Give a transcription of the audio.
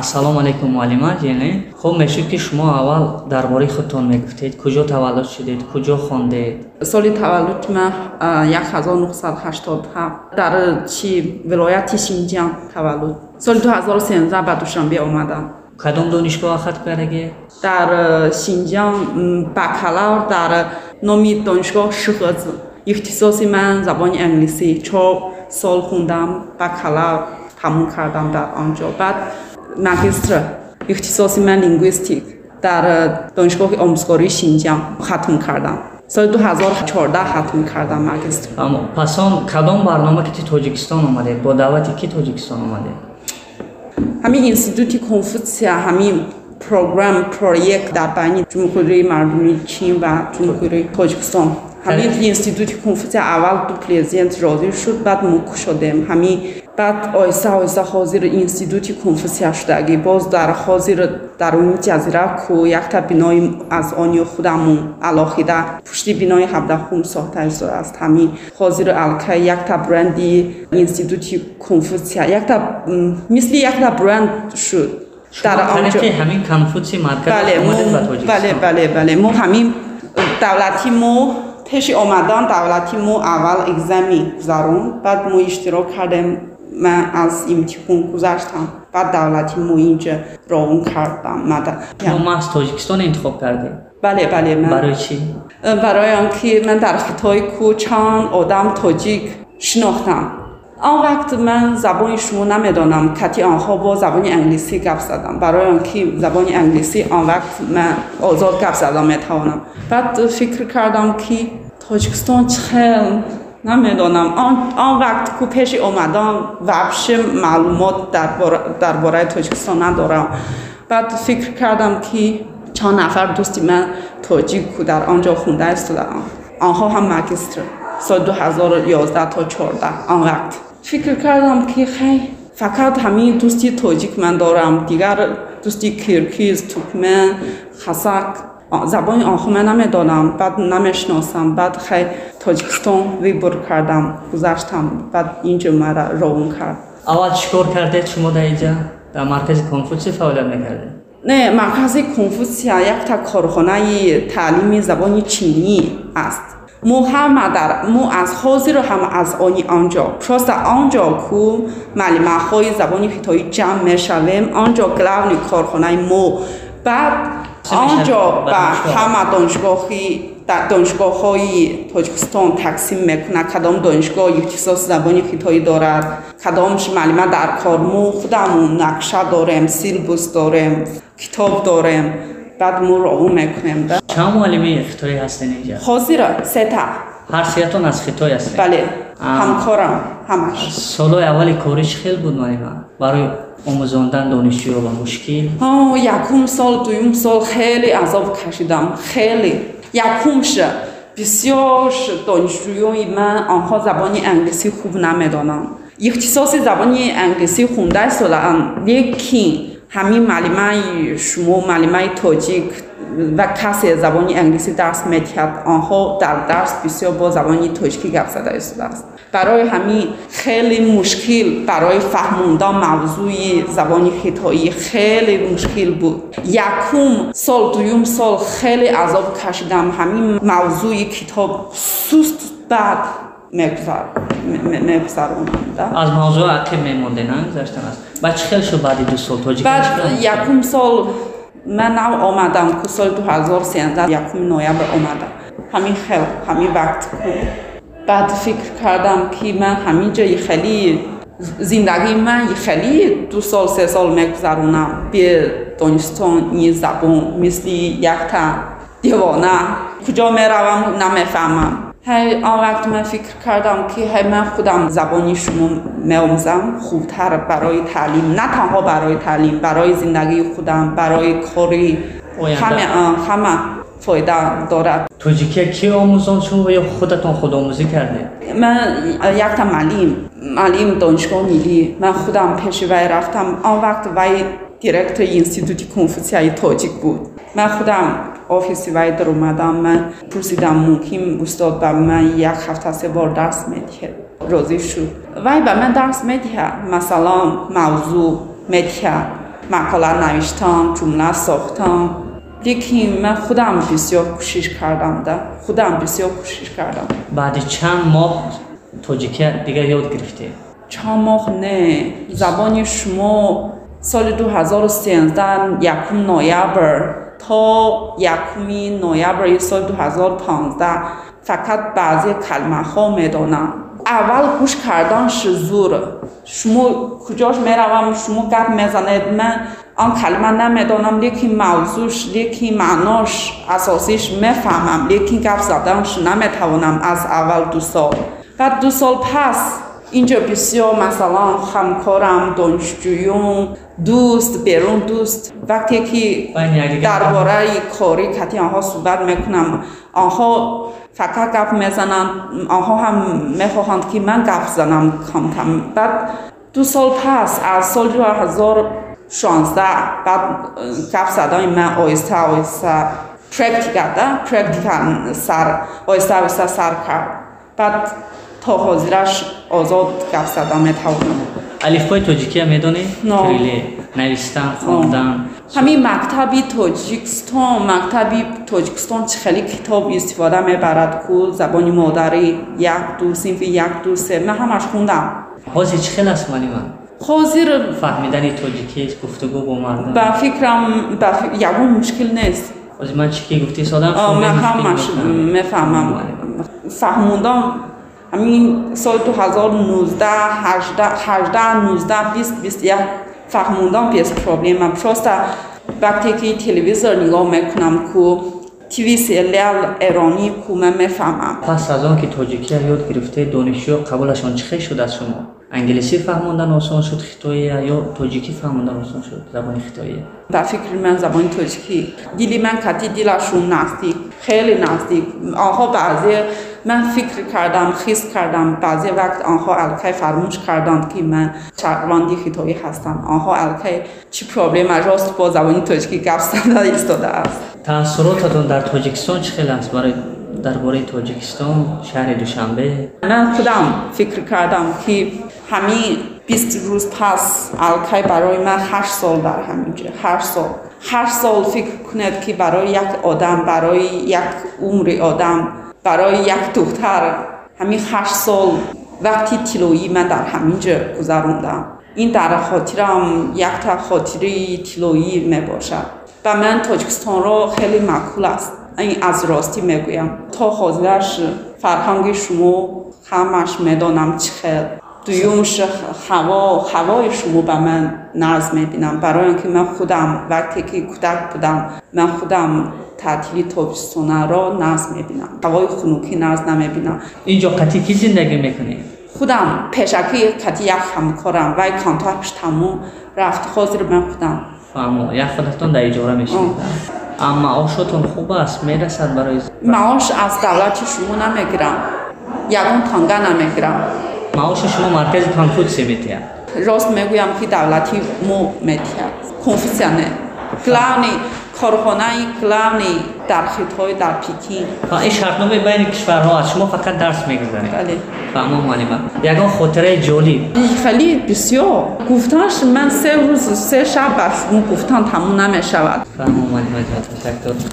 ассалому алайкум муаллима ҷеле хуб мешуд ки шумо аввал дар бораи худтон мегуфтед куҷо таваллуд шудед куҷо хондед соли таваллуд ман 1987 дар чи вилояти шинҷан таваллуд соли 2013 ба душанбе омадам кадом донишгоҳ хат кардаге дар шинҷан бакалавр дар номи донишгоҳ шхз ихтисоси ман забони англисӣ чор сол хундам бакалавр тамом кардам дар онҷо баъд ماگیستر اختصاصی من لینگویستیک در دانشگاه آموزگاری شینجان ختم کردم سال 2014 ختم کردم ماگیستر پس آن کدام برنامه که تاجیکستان اومده؟ با دعوت کی تاجیکستان اومده؟ همین اینستیتوتی کنفوتسیا همین پروگرام پروژه در بین جمهوری مردمی چین و جمهوری تاجیکستان همین اینستیتوتی کنفوتسیا اول دو پریزیدنت راضی شد بعد ما شدیم همین баъд оҳиста оҳиста ҳозир институти конфусия шудагӣ боз дар ҳозир даруни ҷазира ку якта бинои аз они худамон алоҳида пушти бинои ҳабдаҳум сохта истодааст ҳамин ҳозир алкай якта бренди институти конфусия якта мисли якта бренд шуд. Дар ҳамин конфуси марказбале бале бале мо ҳамин давлати мо пеши омадан давлати мо аввал экзами гузарон баъд мо иштирок кардем من از امتحان گذاشتم و دولت معینج روون کردم مدن ما از تاجیکستان انتخاب کردیم بله بله من برای چی؟ برای آنکه من در خطای کوچان آدم تاجیک شناختم آن وقت من زبانشون نمی‌دانم کتی آنها با زبان انگلیسی گپ زدم برای آنکه زبان انگلیسی آن وقت من آزاد گپ زدم می‌توانم بعد فکر کردم که تاجیکستان چه؟ نمی‌دونم. آن, آن وقت کوپش اومدم وبشه معلومات درباره در, تاجیکستان ندارم. بعد فکر کردم که چند نفر دوستی من تاجیک در آنجا خونده است آنها هم مگستر سال 2011 تا 14 آن وقت فکر کردم که خیلی فقط همین دوستی تاجیک من دارم. دیگر دوستی کرکیز، توکمن، خسک زبان آخومه نمی‌دانم بعد نمی‌شناسم بعد خیلی تاجکستان ویبر کردم گذاشتم بعد اینجا مرا روان کرد. اول چکار کرده؟ شما در اینجا در مرکز کنفوسی فعالیت می‌کرده نه مرکز کنفوسیا یک تا کارخانه تعلیم زبان چینی است. مو هم در مو از خوزی رو هم از آنی آنجا. پس آنجا کو معلمه های زبان پیتایی جمع می‌شویم آنجا گلونی کارخانه مو. بعد آنجا به همه دانشگاهی دانشگاه های تاجکستان تقسیم می‌کنه کدام دانشگاه اختصاص زبان خطایی دارد کدامش معلمه در کار مو خودمون نقشه داریم سیلبوس داریم کتاب داریم بعد مو راهو می‌کنیم چند معلمه خطایی هستین اینجا؟ حاضر سه تا هر سیتون از خطای هستین؟ بله همکارم همش سالای اولی کارش خیلی بود معلمه برای آموزاندن دانشجوها و مشکل آه یکم سال دویم سال خیلی عذاب کشیدم خیلی. یکمش بسیار دانشجویای من آنها زبان انگلیسی خوب نمی‌دانم اختصاص زبان انگلیسی خونده سالم لیکن همین معلمه شما معلمه تاجیک. و کسی زبانی انگلیسی درس می‌کرد، آنها در درس بسیار با زبانی ترکی گفت زده شده است. برای همین خیلی مشکل برای فهموندن موضوع زبانی خطایی خیلی مشکل بود. یکم سال دویم سال خیلی عذاب کشیدم. همین موضوع کتاب سوست بعد میگذرونم از موضوع که میمونده نه؟ است بعد خیلی شو بعدی دو سال تاجیک بعد یکم سال من نو آمدم که سال 2013 یکم نویبر آمدم. همین خیل همین وقت. که بعد فکر کردم که من همینجا خیلی زندگی من خیلی دو سال سه سال میگذرونم. به دانستان این زبان مثل یک تا دیوانه. کجا می‌روم؟ نمی‌فهمم. هی آن وقت من فکر کردم که هی من خودم زبانی شما میامزم خوبتر برای تعلیم. نه تنها برای تعلیم برای زندگی خودم برای کاری. همه همه فایده دارد توجیکی کی آموزان شما و یا خودتان خود آموزی کرده؟ من یک تا معلم معلم دانشگاه میلی من خودم پیش وی رفتم. آن وقت وی دیرکتر اینستیتوتی کنفوسیای تاجیک بود. من خودم آفیسی وای در اومدم من پرسیدم ممکن استاد به من یک هفته سه بار درس میده. روزی شد. وای به من درس میده. مثلا موضوع میده. مقاله نوشتم جمله ساختم. لیکن من خودم بسیار کوشش کردم ده خودم بسیار کوشش کردم. بعد چند ماه توجیکه دیگه یاد گرفته چند ماه نه. زبان شما سال 2013 یکم نویبر. تا یکمی نویبر سال 2015 فقط بعضی کلمه ها می‌دانم اول گوش کردنش زور شما کجاش می‌روم؟ شما گپ می‌زنید. من آن کلمه نمی‌دانم لیکن موضوعش لیکن معناش اساسیش می‌فهمم. لیکن گپ زدنش نمی‌توانم از اول دو سال. بعد دو سال پس اینجا بسیار مثلا همکارم دانشجویان دوست بیرون دوست. وقتی که درباره کاری کتی آنها صحبت می‌کنم آنها فقط گپ می‌زنند آنها هم می‌خواهند که من گپ زنم کم کم. بعد دو سال پس از سال 2016 بعد گپ زدن من آیسته آیسته پرکتیکا ده پرکتیکا سر آیسته آیسته سر کرد. بعد تا حاضرش آزاد گپ زدن می‌توانم پای تاجیکی هم می‌دونی؟ نه. نویستن خواندن. همین مکتبی تاجیکستان مکتبی تاجیکستان چه خیلی کتاب استفاده می‌برد که زبان مادری یک دو سینفی یک دو سه من همش خوندم. حاضر چه خیلی است من؟ حاضر فهمیدنی تاجیکی گفتگو با مردم. به فکرم بف... یکون مشکل نیست. از من چی که گفتی سادم من همش مفهمم فهموندم همین سال 2019 18 18 19 20 21 فهموندم پیس پرابلم. من پروستا وقتی که تلویزیون نگاه می‌کنم که تیوی سریال ایرانی کو من می‌فهمم. پس از آن که تاجیکی یاد گرفته دانشجو قبولشان چه شد از شما؟ انگلیسی فهموندن آسان شد خطایی یا تاجیکی فهموندن آسان شد؟ زبان خطایی. به فکر من زبان تاجیکی. دیلی من کتی دیلشون نزدیک خیلی نزدیک. آنها بعضی من فکر کردم خیز کردم. بعضی وقت آنها الکی فرموش کردند که من چرواندی خیتایی هستم. آنها الکی چی پرابلم راست با زبانی تاجیکی گپ زدن ایستاده است. تاثیراتتون در تاجیکستان چه خیلی است؟ برای درباره تاجیکستان شهر دوشنبه؟ من خودم فکر کردم که همین 20 روز پس الکی برای من 8 سال در همینجا 8 سال. هر سال فکر کند که برای یک آدم برای یک عمر آدم برای یک دختر همین هشت سال وقتی تیلویی من در همینجا گذروندم. این در خاطرم یک تا خاطره تیلویی می باشد. و من تاجکستان را خیلی مکول است. این از راستی می‌گویم تا حاضرش فرهنگ شما همش می‌دانم چقدر دویومش هوا هوای شما به من ناز می‌بینم. برای اینکه من خودم وقتی که کودک بودم من خودم تعطیلی تابستانه را ناز می‌بینم. هوای خنوکی ناز نمی‌بینم. اینجا قطعی کی زندگی می‌کنی؟ خودم پیشکی کتی یک همکارم. و کانتار تموم رفت. حاضر من خودم. فهمو یک خودتون در اجاره میشید اما آشتون خوب است. می‌رسد برای معاش از دولت شما نمی‌گیرم. یکون تانگه نمی‌گیرم. معاشش ما مرکز کنفوتسی میتیه راست می‌گویم که دولتی ما میتیه کنفوسیانه کلاونی کارخانه کلاونی در خطهای در پیکین و این شرطنامه بین کشورها از شما فقط درس می‌گذارید بله و اما معلمه یکان خاطره جالب خیلی بسیار گفتنش من سه روز سه شب از گفتان گفتن تموم نمی‌شود و اما معلمه جهت